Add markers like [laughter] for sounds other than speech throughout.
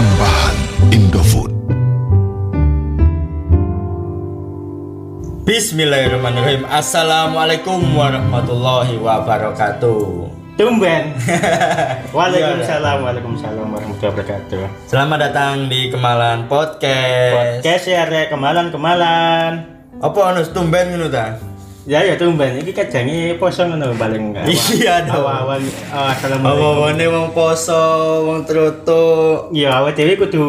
Persembahan Indofood. Bismillahirrahmanirrahim Assalamualaikum warahmatullahi wabarakatuh Tumben. [laughs] Waalaikumsalam, waalaikumsalam warahmatullahi wabarakatuh. Selamat datang di Kemalan Podcast Podcast ya rek kemalan-kemalan. Apa anus tumben ngono ta? Ya ya tumben iki kajange poso ngono paling enggak. Iya, dong. Oh, assalamualaikum. Apa-apane wong poso, wong trutuk Ya awake dhewe kudu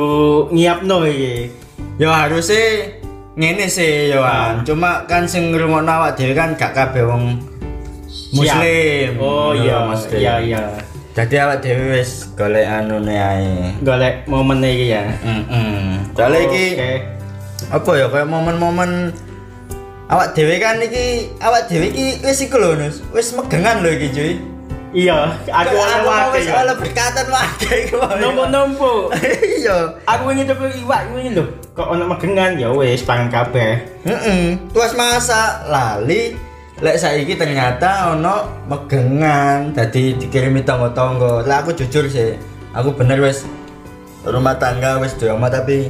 nyiapno iki. Ya harusnya ngene sih ya Wan. Cuma kan sing ngrungokno awak dhewe kan gak kabeh wong muslim Oh Ya, iya, muslim. iya iya. Jadi awak dhewe wis golek anune ae Golek momen iki ya. Heeh. Soale iki Oke. apa ya kayak momen-momen awak dhewe kan iki awak dhewe iki wis iku lho Nus wis megengan lho iki cuy Iya, aku mau wae. wis oleh berkatan wae iku. Nompo-nompo. [laughs] iya Aku ingin coba iwak ini lho. Kok ono megengan ya wis pangan kabeh. heeh tuas masa lali lek saiki ternyata ono megengan dadi dikirimi tangga-tangga lah aku jujur sih aku bener wis rumah tangga wis omah tapi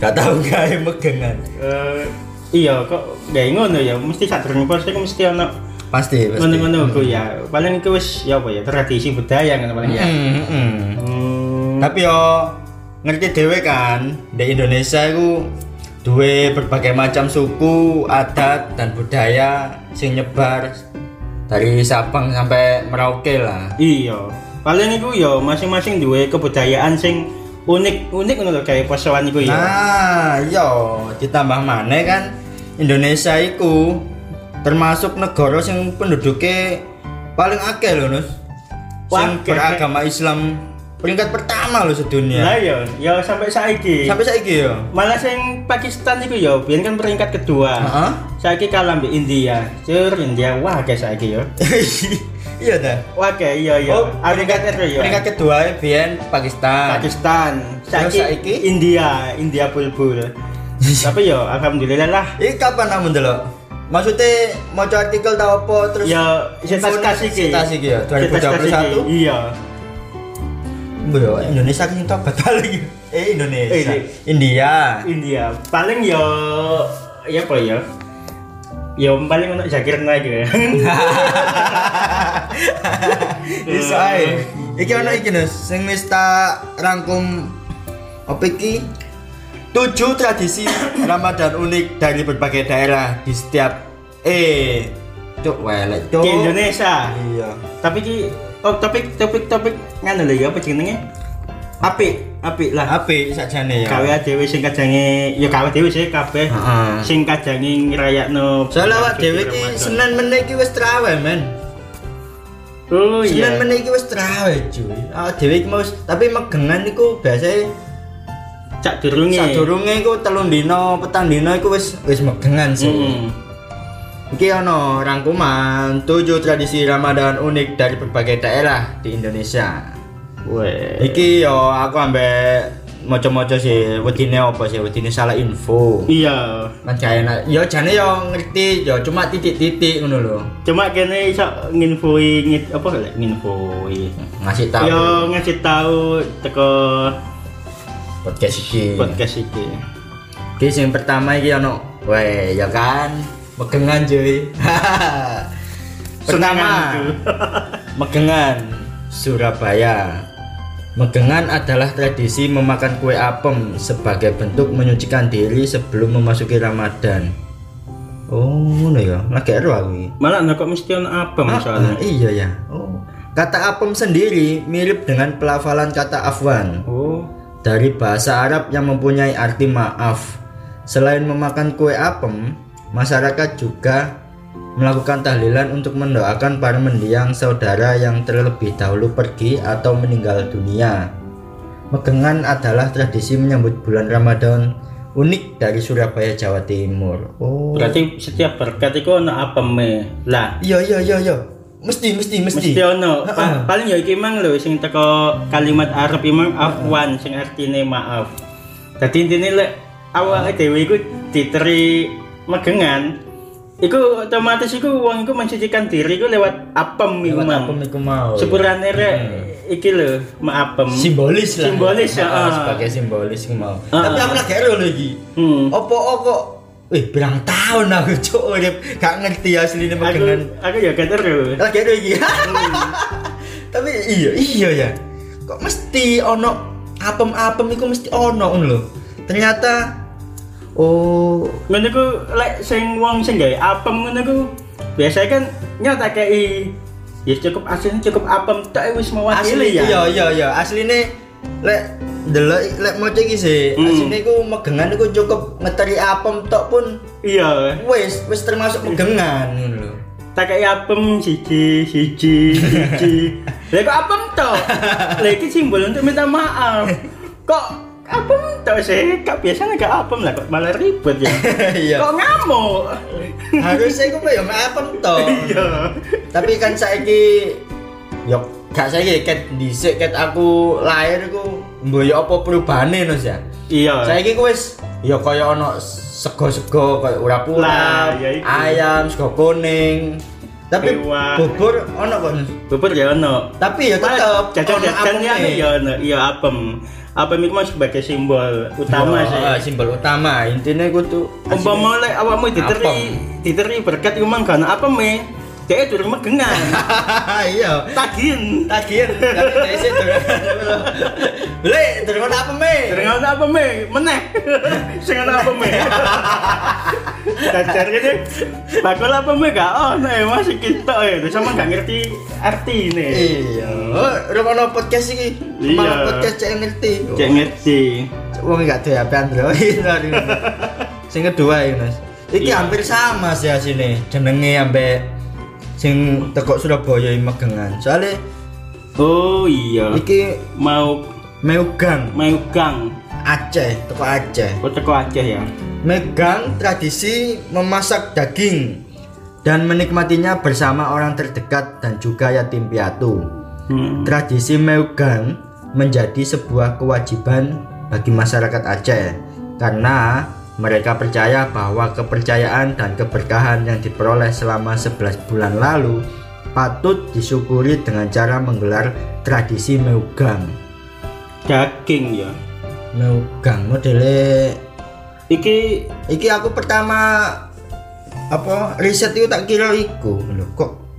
gak tau [laughs] gawe megengan Eh iya kok gak ngono ya mesti sadurunge poso iku mesti ono pasti pasti. ngono-ngono ku ya. Paling itu wis ya apa ya tradisi budaya kan paling ya. Heeh, heeh. hmm, Tapi yo ngerti dhewe kan, di Indonesia itu duwe berbagai macam suku, adat dan budaya sing nyebar dari Sabang sampai Merauke lah. iya. Paling iku ya masing-masing duwe kebudayaan sing unik unik ngono lho kayak posoan iku ya. Nah, yo ditambah maneh kan Indonesia iku termasuk negara sing penduduknya paling akeh lho, Nus. Sing Wakeh. beragama Islam peringkat pertama loh sedunia. lah ya ya sampai saiki Sampai saiki yo. malah sing Pakistan iku ya biyen kan peringkat kedua Heeh. saiki kalah mbek India cur India wah kayak saiki ya [laughs] Iya dah. wah kayak iya iya Oh, peringkat itu ya Peringkat kedua Bian Pakistan. Pakistan saiki, saiki? India India bulbul [laughs] tapi ya alhamdulillah lah Ini kapan namun delok? Maksudnya mau artikel tau apa terus ya saya kasih ki tas iki ya Saya tas kasih 2021. ki. iya Bu yo Indonesia sing tobat lagi. [laughs] Eh Indonesia. Eh, ini. India. India paling ya ya apa ya ya paling untuk Zakir Naik ya ae. Iki ono iki Nus, sing wis tak rangkum apa iki? Tujuh tradisi Ramadan unik dari berbagai daerah di setiap eh cuk welek cuk. di Indonesia Iya. tapi ki oh topik topik topik nganu lho ya apa jenenge apik apik lah Apik sakjane ya. kawe dhewe sing kajange ya kawe dhewe sih kabeh Heeh. sing kajange ngrayakno Soalnya awak dhewe iki Ramadan. Senin meneh iki wis traweh, men. oh Senin iya meneh iki wis traweh, cuy. Awak dhewe iki mau tapi megengan iku biasanya cak durunge sadurunge iku telung dina, petang dina iku wis wis megengan sih. Mm. Iki ono rangkuman 7 tradisi Ramadan unik dari berbagai daerah di Indonesia. Weh. Iki yo aku ambek maca-maca sih wedine apa sih wedine salah info. Iya. Kan gak enak. Yo jane yo ngerti, yo cuma titik-titik ngono lho. Cuma kene iso nginfoi ngit apa lek nginfoi. Ngasih tahu Yo ngasih tahu teko podcast iki. podcast iki. Iki sing pertama iki ono, weh ya kan, megengan cuy. [laughs] pertama, [laughs] megengan Surabaya. Megengan adalah tradisi memakan kue apem sebagai bentuk menyucikan diri sebelum memasuki Ramadan. Oh, ngono ya. Lagi ero aku. Malah nek kok mesti ono apa Ah, masalahnya. ah, iya ya. Oh. Kata apem sendiri mirip dengan pelafalan kata afwan Oh. Dari bahasa Arab yang mempunyai arti maaf. Selain memakan kue apem, masyarakat juga melakukan tahlilan untuk mendoakan para mendiang saudara yang terlebih dahulu pergi atau meninggal dunia. Megengan adalah tradisi menyambut bulan Ramadan unik dari Surabaya, Jawa Timur. Oh. Berarti setiap berkat itu ono apa me? Lah, Iya iya iya iya. Mesti mesti mesti. mesti ono. Pa- paling ya iki mang lho sing teko kalimat Arab imang afwan sing artine maaf dadi intine lek awake dhewe iku diteri megengan iku otomatis iku wong iku mensucikan diri iku lewat apem iku mang apem iku mau. sepurane rek iki lho maapem simbolis lah. Simbolis, ya. Sebagai simbolis iku mau. Tapi aku lagi lagi. hmm. Opo kok Wih, berang tahun aku cuk urip gak ngerti asline aku megengan. aku ya gak terus Lagi ero iki. [laughs] Tapi iya, iya ya. Kok mesti ono apem-apem iku mesti ono ngono lho. Ternyata oh ngono ku lek sing wong sing gawe apem ngono ku biasanya kan nyata kei ya cukup aslinya cukup apem tok wis mewakili asli ya iya iya iya asline lek delok lek maca iki sih Hmm. asline iku megengan iku cukup ngeteri apem tok pun iya. wis wis termasuk megengan ngono lho. tak kei apem siji siji siji. [laughs] Lek kok apem tok? Lek iki simbol untuk minta maaf. Kok apem tok sih? Kak biasanya gak apem lah kok malah ribet ya? [laughs] Iya. kok ngamuk? Harusnya iku ya apem tok. iya. Tapi kan saiki yo gak saiki ket dhisik ket aku lahir iku mboyo apa perubahane Nus ya. iya. Saiki ku wis ya kaya ono sego-sego kaya ura-ura, Lah, ya ayam, sego kuning. Tapi bubur ono kok Nus. bubur ya ono. Tapi ya tetep jajan ono jajan ya. ya ono. Iya apem. Apem itu sebagai simbol utama Yo, sih. ah, simbol utama. Intinya gue tuh umpama lek awakmu diteri diteri berkat iku mang kana apem e dia durung megengan. [laughs] Iya. Tagin tagihan. Dari situ beli terus apa me durung ana apem e meneh. [laughs] Sing ana apem e Dajar ini bakal apem e gak ono e masih kita e terus sama gak ngerti artine iya. Oh rumah podcast ini Iya. malah podcast cek ngerti. Cek ngerti. Wong gak tuh HP Android ini. sing kedua ya mas. Iki Iya. hampir sama sih asine. Jenenge ambek sing tekok Surabaya ini megengan. Soalnya oh iya. Iki mau Meugang mau gang Aceh teko Aceh. Kok teko Aceh ya? Megang tradisi memasak daging dan menikmatinya bersama orang terdekat dan juga yatim piatu. hmm. Tradisi Megang menjadi sebuah kewajiban bagi masyarakat Aceh karena mereka percaya bahwa kepercayaan dan keberkahan yang diperoleh selama 11 bulan lalu patut disyukuri dengan cara menggelar tradisi Megang. daging ya. Megang modelnya iki Iki aku pertama apa riset itu tak kira iku. Lho kok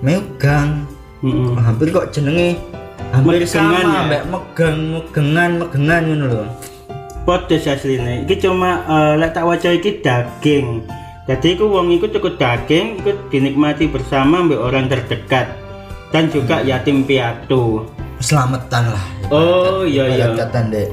megang mm hampir kok jenenge hampir sama ya? mbak megang megengan megengan ngono lho podes asline. Iki cuma eh, lek tak waca iki daging. Jadi iku wong iku cukup daging iku dinikmati bersama mbek orang terdekat. Dan juga yatim piatu. Selamatan lah. Oh iya iya. katan dek.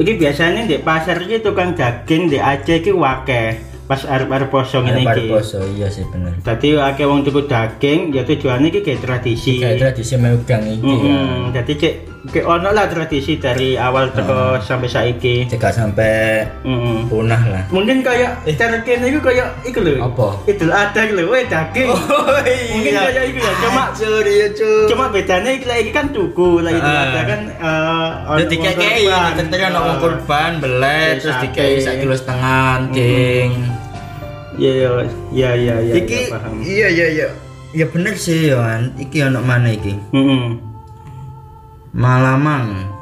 Iki biasanya di pasar iki tukang daging di Aceh iki wakeh. Pas arep-arep poso ngene iki. poso iya sih bener. Dadi akeh wong tuku daging ya tujuannya iki kayak tradisi. kayak tradisi megang iki ya. Mm Dadi cek cek ono lah tradisi dari awal teko sampai saiki. jika sampai Mm punah lah Mungkin kayak cara kene iku kayak iku lho. Apa? Idul Adha iku lho, weh daging. Mungkin kayak iku ya, cuma curi ya cu cuma bedanya iki lagi kan tuku, lah Idul Ah. Adha kan eh Jadi kayak kayak kurban. tentunya ono wong kurban belet Terus sate. dikai sak kilo setengah ding Iya iya iya iya iya iki iya, iya iya iya ya bener sih Yohan iki ono mana iki Malamang.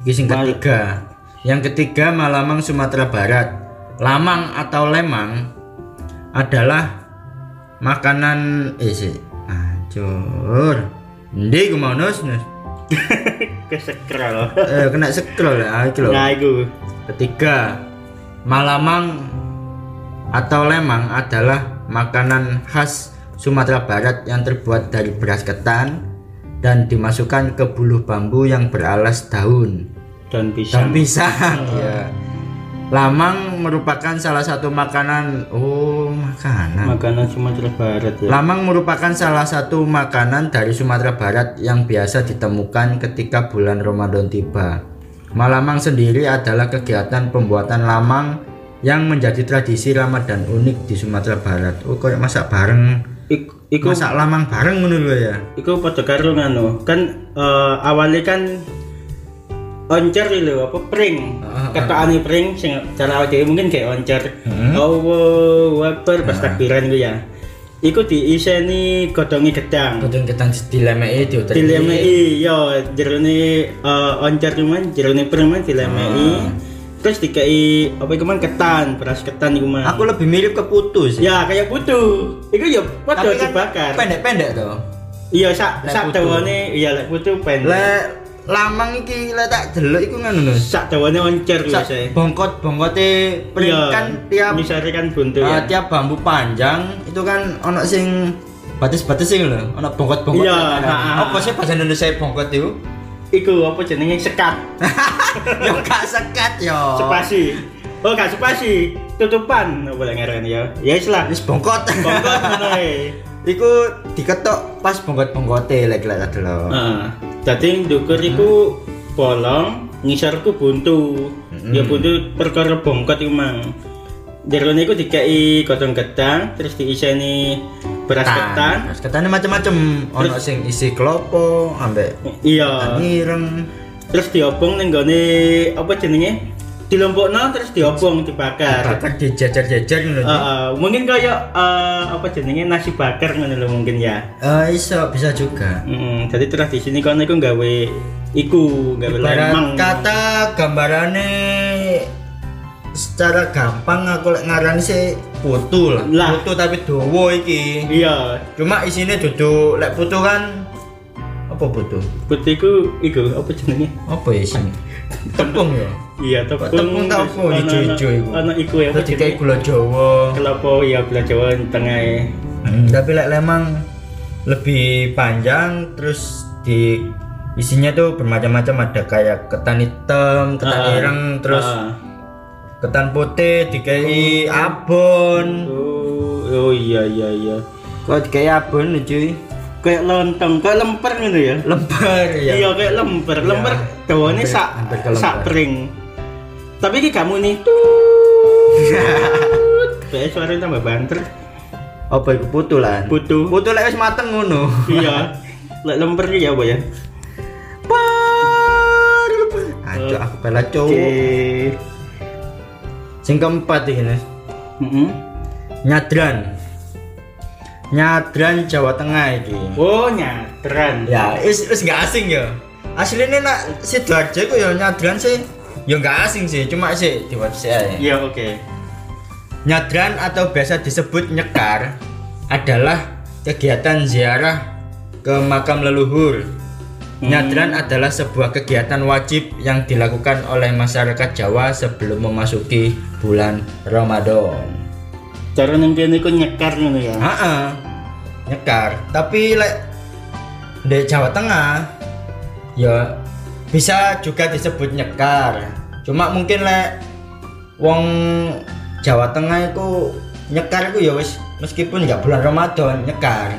Iki sing Mal- ketiga. Yang ketiga Malamang Sumatera Barat. Lamang atau Lemang adalah makanan eh sih. Hancur. Ndi ku mau nus nus? [laughs] Kesekral. eh, kena scroll ya iki lho. Nah, iku. Ketiga, Malamang atau lemang adalah makanan khas Sumatera Barat yang terbuat dari beras ketan dan dimasukkan ke buluh bambu yang beralas daun Dan dan pisang. pisang. ya. Lamang merupakan salah satu makanan. Oh, makanan. Makanan Sumatera Barat ya. Lamang merupakan salah satu makanan dari Sumatera Barat yang biasa ditemukan ketika bulan Ramadan tiba. Malamang sendiri adalah kegiatan pembuatan lamang yang menjadi tradisi Ramadan unik di Sumatera Barat. Oh, kayak masak bareng. Ik- iku masak lamang bareng ngono lho ya. iku padha karo nganu kan eh, awalnya kan oncer lho apa pring Ah, ah. ketokane pring sing cara awake mungkin kayak oncer Hmm. Allahu Akbar pas takbiran ku ya iku diiseni godhonge gedang Kudu ketan dilemeki diuter. dilemei yo jerone uh, oncer cuman jerone pring man dilemei Ah. Terus dikai apa iku man ketan beras ketan iku man Aku lebih mirip ke putu sih. ya kayak putu iku yo padha kan dibakar pendek-pendek tuh. iya sak sak dawane iya lek putu pendek Lek lamang iki lek tak delok iku ngono lho. sak dawane oncer lho Sak saya bongkot-bongkote pring Iya, kan tiap misalnya kan buntu ah, ya tiap bambu panjang itu kan ono sing batis-batis sing lho, ono bongkot-bongkot. Iya, ha. Apa sih bahasa Indonesia bongkot itu? Iku apa jenenge sekat [laughs] yo gak sekat yo. spasi oh gak spasi tutupan apa lek ngaran ya ya wis lah Wis bongkot. bongkot ngono ae [laughs] Iku diketok pas bongkot-bongkote lek lek delok. Heeh. Dadi ndukur iku bolong, ngisor ku buntu. Mm-mm. Ya buntu perkara bongkot iku mang. Jerone iku dikai godhong gedang, terus diiseni beras ketan. Beras ketane macam-macam. Ono Terus- sing isi klopo, ambek Iya. ketan ireng. Terus diobong ning gone apa jenenge? Dilompokno terus diobong dibakar. Bakar dijejer-jejer ngono. Ji. Heeh, mungkin kayak eh, apa jenenge nasi bakar ngono lho mungkin ya. Eh iso bisa juga. Mm, jadi tradisi ini kan iku gawe iku gawe lemang. kata gambarane secara gampang aku lek ngarani sih putu lah. Lah. Putu tapi dowo iki. Iya, Cuma isine dudu lek putu kan apa putu? putihku iku apa jenenge? Apa ya isine? Tepung ya. Iya, tepung. Tepung tak apa, ijo-ijo iku. Ana iku ya dikai jenenge? gula Jawa. Kelapa ya gula Jawa tengah e. Hmm, tapi lek lemang lebih panjang terus di isinya tuh bermacam-macam ada kayak ketan hitam, ketan Ah, ireng, terus ah. Ketan putih dikai abon. Oh, oh iya iya iya. Kok dikai abon nih cuy? Kayak lontong, kayak lemper gitu ya. Lembar ya. Iya kayak lemper, Iya. lemper dawane Hampir- sak sak lemper. pring. Tapi iki kamu nih [laughs] tuh. Kayak suaranya tambah banter. Apa iku putu lan? Putu. Putu lek wis mateng ngono. iya. Lek lemper ya apa ya? Aduh aku bela cowok. Sing keempat iki Nes. Heeh. Nyadran. Nyadran Jawa Tengah iki. Oh, nyadran. Ya, is is nggak asing ya. Aslinya nak sidoarjo kok ya nyadran sih. Ya nggak asing sih, cuma sih di website. Iya, oke. Nyadran atau biasa disebut nyekar adalah kegiatan ziarah ke makam leluhur. Hmm. Nyadran adalah sebuah kegiatan wajib yang dilakukan oleh masyarakat Jawa sebelum memasuki bulan Ramadan. Cara kene iku nyekar ngono ya. Heeh. Nyekar. Tapi lek di Jawa Tengah ya bisa juga disebut nyekar. Cuma mungkin lek wong Jawa Tengah itu nyekar itu ya wis meskipun nggak bulan Ramadan nyekar.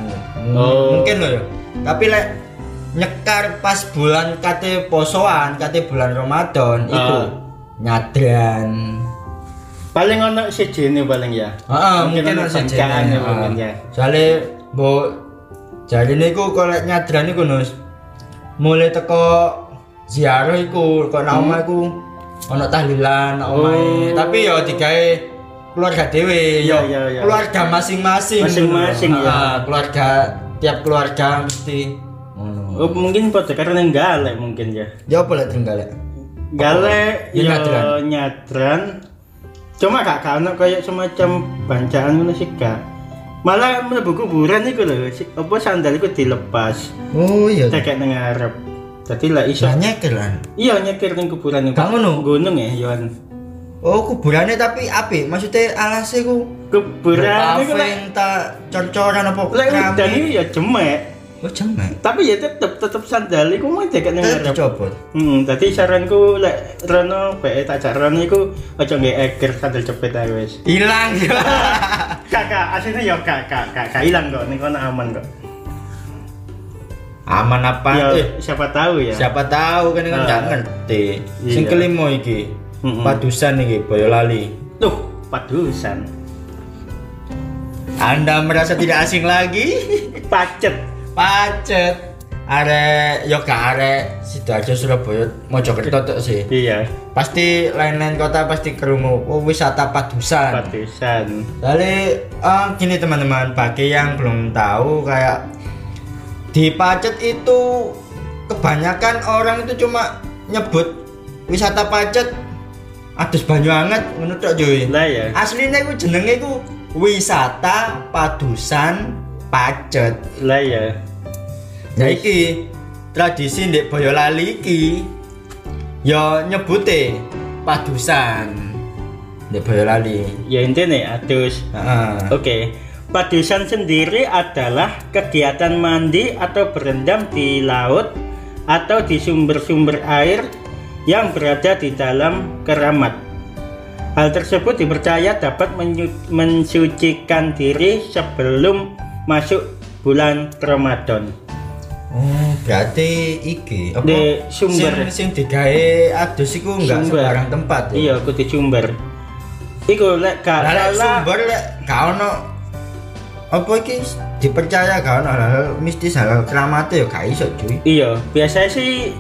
Oh. Mungkin loh ya. Tapi lek nyekar pas bulan kate posoan, kate bulan Ramadan itu Ah. nyadran. Paling ono sejene paling ya. Heeh, Mungkin bangkaan sejenis, ya, heeh. mungkin ya. Soale mbok jarine iku kalau nyadran iku Nus. Mulai teko ziarah iku kok nang omah iku ono tahlilan nang omahe. Hmm. Oh. Tapi ya digawe keluarga dhewe, Iya, ya iya, iya. keluarga masing-masing. Masing-masing, ya. Keluarga tiap keluarga mesti. Oh, mungkin pada karena galek mungkin ya. Ya apa lek trenggalek? Galek Ya, ya nyadran. nyadran. Cuma gak kano kayak semacam bancaan ngono sih gak. Malah mlebu kuburan iku lho, apa sandal iku dilepas. Oh iya. Cekek nang ngarep. Dadi lah iso. Kan. Iya nyekir ning kuburan iku. Ngono? Gunung ya, Yohan. Oh, kuburannya tapi apik. Maksudnya alasnya ku Kuburan iku lek tak cor-coran apa lek udan ya jemek. Oh, jemek. Tapi ya tetep tetep sandal iku mau cekek nang ngarep. dicopot. Hmm, tadi saranku lek Rono bae tak jak Rono iku aja nggak eger sandal cepet ae wis. Hilang. Kakak, [laughs] aslinya ya kak, kak, kak, kak hilang kok, nih kono aman kok. Aman apa? Ya, Eh, siapa tahu ya. siapa tahu kan kan Ah. nggak ngerti. Iya. Sing kelima iki. Mm-mm. Padusan iki Boyolali. Tuh, padusan. Anda merasa tidak asing lagi? Pacet. Pacet. Arek yo gak arek Sidoarjo Surabaya Mojokerto tok sih. Iya. Pasti lain-lain kota pasti kerungu oh, wisata padusan. Padusan. Lalu eh, gini teman-teman, bagi yang belum tahu kayak di Pacet itu kebanyakan orang itu cuma nyebut wisata Pacet adus banyu anget ngono tok Joy. Lah ya. Aslinya itu jenenge itu wisata padusan Pacet. Lah ya. Nah iki tradisi ndek Boyolali iki ya nyebute padusan ndek Boyolali. Ya intinya adus. Heeh. Oke. Padusan sendiri adalah kegiatan mandi atau berendam di laut atau di sumber-sumber air yang berada di dalam keramat. Hal tersebut dipercaya dapat mensucikan diri sebelum masuk bulan Ramadan. Oh, berarti iki apa? Di sumber. sing, sing digawe adus iku enggak Sumber. sembarang tempat ya. Iya, kudu sumber. Iku lek gak lek sumber lek gak ono apa iki dipercaya gak ono hal mistis hal keramate ya gak iso cuy. Iya, biasanya sih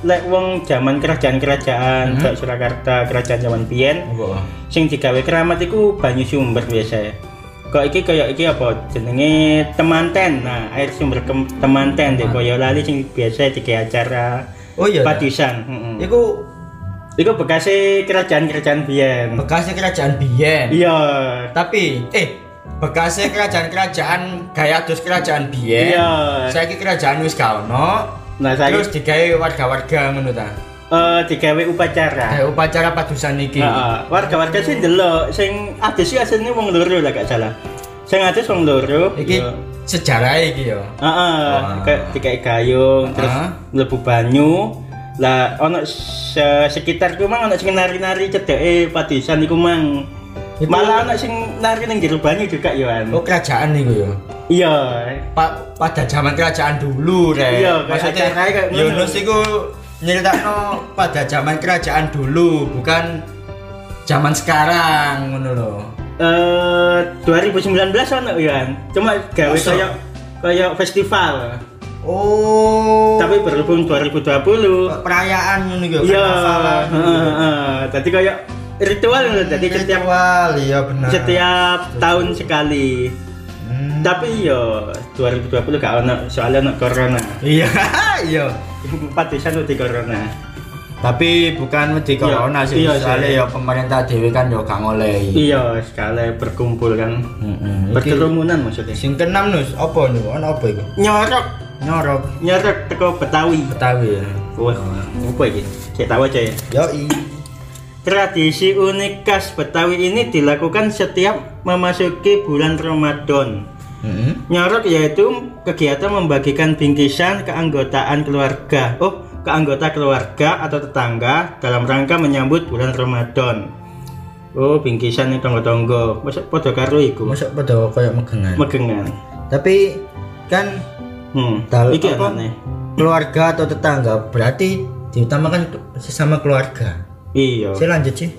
lek wong zaman kerajaan-kerajaan Hmm. Surakarta, kerajaan zaman biyen sing digawe keramat iku banyu sumber biasa. Kok iki kayak iki apa jenenge temanten. Nah, air sumber temanten di Boyolali sing biasa digawe acara Oh iya. padusan. Heeh. Iku Iku bekasnya kerajaan-kerajaan biyen. bekasnya kerajaan biyen. Iya. Tapi eh bekasnya kerajaan-kerajaan gaya adus kerajaan biyen. Iya. Saiki kerajaan wis gak ono. Nah, saya Terus digawe warga-warga ngono ta. Eh digawe upacara. Kayak upacara padusan iki. Heeh, warga-warga sih delok sing adus sih asline wong loro lah gak salah. Sing adus wong loro. Iki iya. sejarah iki ya. Heeh, Wah. kayak dikai gayung terus mlebu banyu. Lah ono se sekitar ku mang ono sing nari-nari cedeke padusan iku mang. Malah ono sing nari ning jero banyu juga yo an. Oh kerajaan niku ya. Iya. Pa pada zaman kerajaan dulu re. Iya, Maksudnya kayak. Yunus iku nyeritakno pada zaman kerajaan dulu, bukan zaman sekarang ngono lho. Eh 2019 ono yo an. Cuma gawe kayak kayak festival. Oh. Tapi berhubung 2020 perayaan ngono iku. Iya, ngono heeh, kayak ritual loh, jadi setiap Ritual, iya benar. setiap tahun sekali. Hmm. Tapi yo 2020 gak ono soalnya ono corona. Iya, [laughs] iya. Padusan di corona. Tapi bukan wedi Iya, corona sih, iya, soalnya sih. ya pemerintah dewe kan yo gak ngolehi. Iya, sekali berkumpul kan. Heeh. Iki Berkerumunan maksudnya. sing keenam nus, apa? Ono apa iku? Nyorok, Nyorok nyorok teko Betawi. Betawi ya. Wah, apa iki? Saya tahu aja ya. Yoi. Tradisi unik khas Betawi ini dilakukan setiap memasuki bulan Ramadan. Heeh. Nyorok yaitu kegiatan membagikan bingkisan keanggotaan keluarga. Oh, ke anggota keluarga atau tetangga dalam rangka menyambut bulan Ramadan. Oh, bingkisan nih tonggo-tonggo. Masa podo karo iku. Masa pada kayak megengan. Megengan. Tapi kan Hmm. Dal- Iki apa? aneh. keluarga atau tetangga berarti diutamakan sesama keluarga. Iya. Saya lanjut sih.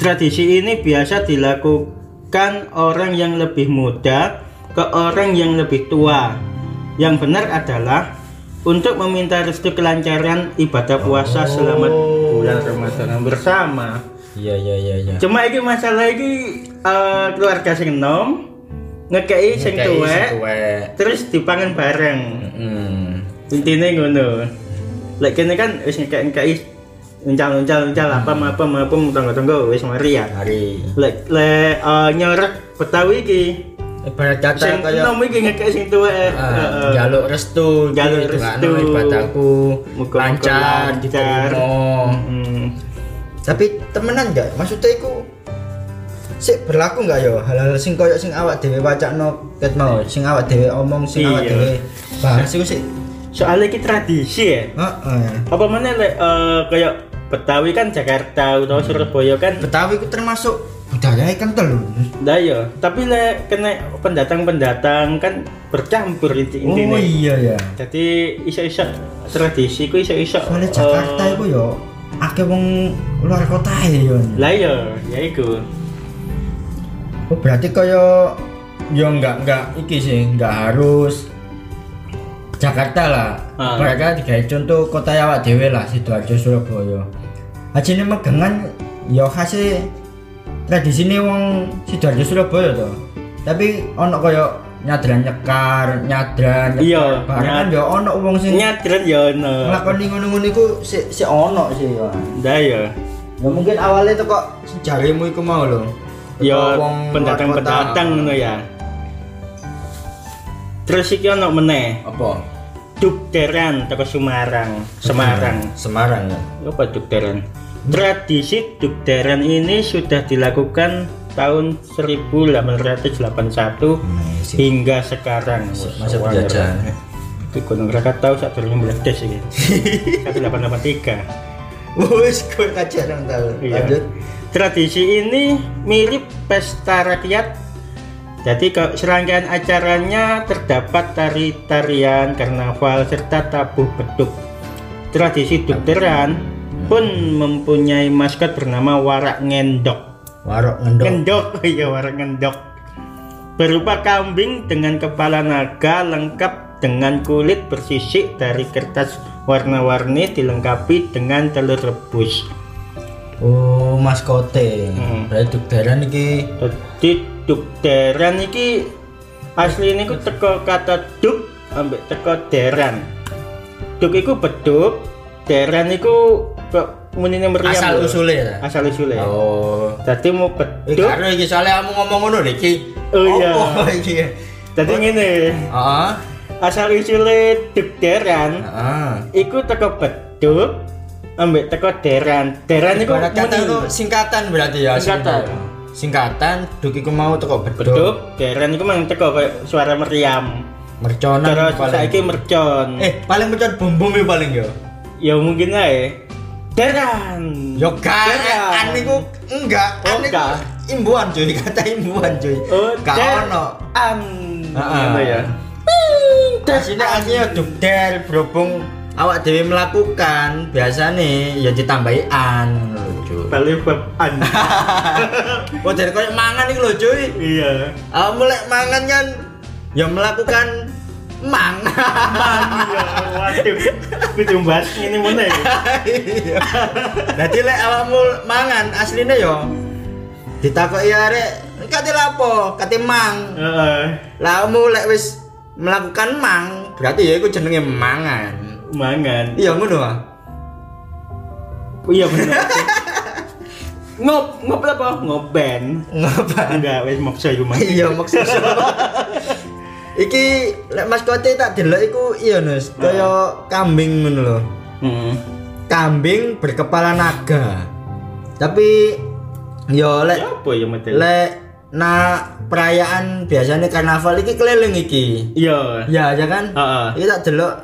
Tradisi ini biasa dilakukan orang yang lebih muda ke orang yang lebih tua. Yang benar adalah untuk meminta restu kelancaran ibadah puasa selama bulan Ramadan bersama. Iya iya iya iya. Cuma iki masalah iki eh, keluarga sing enom ngekei sing tuwek terus dipangan bareng. Hmm. Intine ngono. Lek kene kan wis ngekei-ngekei uncal-uncal-uncal apa apa apa tunggu-tunggu wis mari ya. Hari. Lek lek eh, nyorek Betawi iki Ibarat kata sing kayak enom iki ngekei sing tuwek. Jaluk restu Jaluk gitu, restu. kan, ibadahku Muga-muga lancar diterima Hmm. tapi temenan enggak maksudnya itu sih berlaku enggak yo hal-hal sing koyo sing awak dhewe wacakno ket mau sing awak dhewe omong sing awak Iya. dhewe bahas iku sih Soalnya iki tradisi ya. heeh Apa mana lek eh, kayak Betawi kan Jakarta utawa Surabaya kan Betawi ku termasuk budaya kental lho Nah iya, tapi lek kena pendatang-pendatang kan bercampur inti oh intinya. iya ya Jadi iso-iso tradisi ku iso-iso. soalnya eh, Jakarta iku yo akeh wong luar kota ya yo Lah iya, ya iku. oh berarti koyo yo enggak enggak iki sih enggak harus Jakarta lah. Ah. Mereka digawe contoh kota awak dhewe lah Sidoarjo Surabaya. Ajine megangan yo khase tradisi ini wong Sidoarjo Surabaya to. Tapi ono koyo nyadran nyekar, nyadran nyekar. Iya, nyad- yo ono wong sing Nyadran ya ono. nglakoni ngono-ngono iku sik sik ono sih ya. Ndah ya. Ya mungkin awalnya tuh kok sejarahmu iku mau lho. Ya pendatang-pendatang ngono ya. Terus iki ono meneh, Apa? Dukderan teko Semarang. Semarang. Semarang ya. Apa Dukderan? Tradisi Dukderan ini sudah dilakukan tahun 1881 hingga sekarang. Masa penjajahan. Di Gunung Krakatau saat 2019 ini. 1883. Wes gue kajian dong tahu. Iya. Lanjut. Tradisi ini mirip pesta rakyat. Jadi serangkaian acaranya terdapat tari-tarian, karnaval, serta tabuh beduk. Tradisi dukderan pun mempunyai maskot bernama warak ngendok. Warok ngendok. Ngendok, [laughs] iya warak ngendok. Berupa kambing dengan kepala naga lengkap dengan kulit bersisik dari kertas warna-warni dilengkapi dengan telur rebus. Oh, maskote. Hmm. Berarti dukderan iki Jadi dukderan iki asli ini ku teko kata duk ambek teko deran. Duk iku beduk, deran iku munine meriam. asal lho. usule ya. Asal usule. Oh. Dadi mau Eh, beduk. karo iki soalnya kamu ngomong ngono lho iki. Oh, iya. [laughs] Iki? Dadi ngene. Heeh. Asal usule dukderan Heeh. iku teko beduk ambek teko deran. Deran iku singkatan berarti ya. Singkatan. Singkatan duk iku mau teko beduk. beduk, deran iku mang teko suara meriam. Merconan Terus saiki mercon. Eh, paling mercon bom bom paling yo. ya mungkin aja deran Yo Deran. an niku enggak, Oh, an niku enggak. imbuhan cuy, kata imbuhan cuy. oh Gak ono. Heeh. Ngono ya Aslinya aslinya dukdel berhubung awak dewi melakukan biasa nih ya ditambahi an cuy. balik bab an [laughs] Oh dari koyo mangan lho cuy. iya Awak mulai mangan kan ya melakukan mang. iya waduh kudu bahas ini mana ya Iya. Dadi lek awakmu mangan asline yo ditakoki arek kate lapo? Kate mang. Heeh. Lah kamu lek wis melakukan mang, berarti ya iku jenenge mangan. mangan Iya ngono ah. iya bener ngop ngop apa ngoben Ngapa? enggak wes maksa mah Iya maksudnya. [laughs] Iki lek maskote tak delok iku iya Nus, kaya kambing ngono lho. hmm. Kambing berkepala naga. Tapi yo lek Ya apa ya model lek na perayaan biasanya karnaval iki keliling iki. iya Ya aja kan? Heeh. Iki tak delok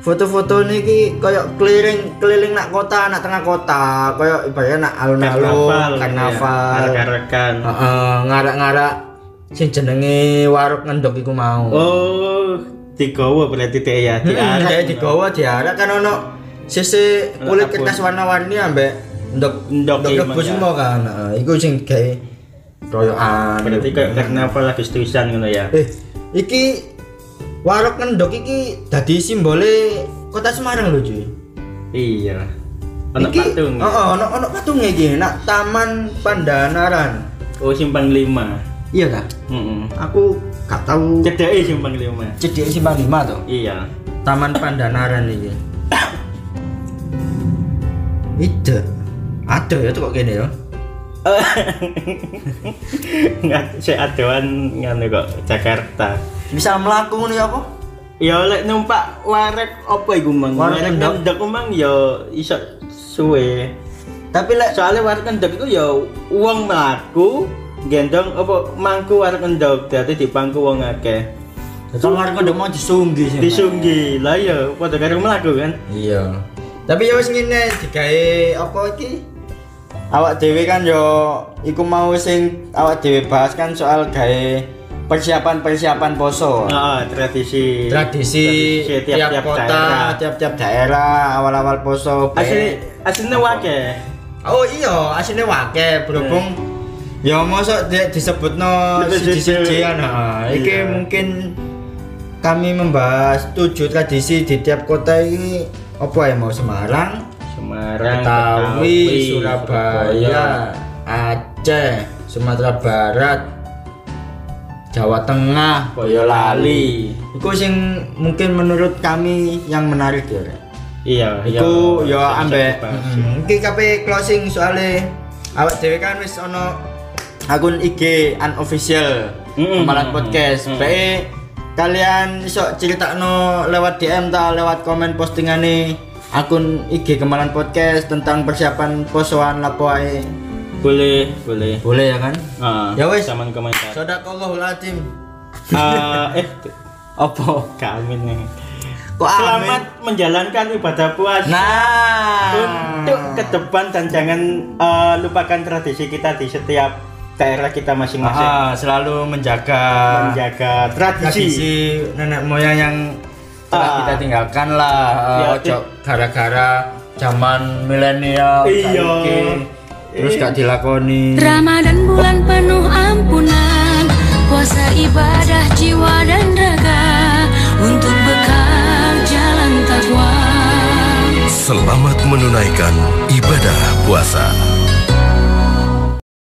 foto-foto niki koyo keliling keliling nak kota, nak tengah kota, koyo ibaratnya nak alun-alun, karnaval. ya. Arak-arakan. Heeh, ngarak-ngarak sing jenenge warung ngendok iku mau. Oh, digawa berarti teh ya, Hmm, diarak. kayak digawa diarak kan ono sisi kulit Apa? kertas warna-warni ambek ndok Ndok rebus semua kan. Heeh, iku sing gawe royokan. Berarti kayak karnaval Agustusan ngono ya. Eh, iki warung ngendok iki dadi simbole kota Semarang lho, cuy. Iya. Ono patung. Heeh, ono ono patung iki nak Taman Pandanaran. Oh, simpang 5. Iya ta? Heeh. Aku gak tahu Cedeke simpang 5. cedek simpang 5 to. Iya. Taman Pandanaran iki. Itu. Ada ya tuh kok gini ya. [laughs] Nggak saya adoan ngono kok Jakarta. Bisa melaku ngono ya apa? Ya lek numpak warek apa iku mang? Warek ku mang ya iso suwe. Tapi lek Soalnya warek endok itu ya uang melaku gendong apa mangku warek endok dadi dipangku wong akeh. kamar kok mau disunggi sih. Disunggi. Lah ya padha karo melaku kan. Iya. Tapi ya wis ngene digawe apa iki? Awak dhewe kan yo iku mau sing awak dhewe bahas kan soal gawe persiapan-persiapan poso. Heeh, tradisi Tradisi tiap, tiap-tiap kota, daerah. tiap-tiap daerah awal-awal poso. Asli aslinya wake. Oh iya, aslinya wake berhubung Ya mosok dia disebutno Siji-siji. siji-sijian nah. Iki Iya. mungkin kami membahas tujuh tradisi di tiap kota ini apa ya mau Semarang, Semarang, Betawi, Surabaya, Aceh, Sumatera Barat, Jawa Tengah, Boyolali. Iku sing mungkin menurut kami yang menarik ya. Iya, iya. Iku yo Bisa ambek mm, iki kabeh closing soalnya awak dhewe kan wis ono akun IG unofficial Mm-mm. Kemalan podcast. Mm-mm. Bae kalian iso critakno lewat DM ta lewat komen postingane akun IG Kemalan podcast tentang persiapan posoan lapo ae. Boleh, boleh. Boleh ya kan? Ah, Ya wes. Zaman komentar. Sadaqallahul azim. Eh, eh, [laughs] Apa? kami nih. Kok Selamat amin? menjalankan ibadah puasa. Nah. Untuk ke depan dan jangan eh, lupakan tradisi kita di setiap daerah kita masing-masing. Ah, selalu menjaga Menjaga tradisi. tradisi nenek moyang yang telah Ah. kita tinggalkan lah Ya, uh, ojo gara-gara zaman milenial Iya. terus gak dilakoni Ramadan bulan penuh ampunan Puasa ibadah jiwa dan raga Untuk bekal jalan takwa Selamat menunaikan ibadah puasa.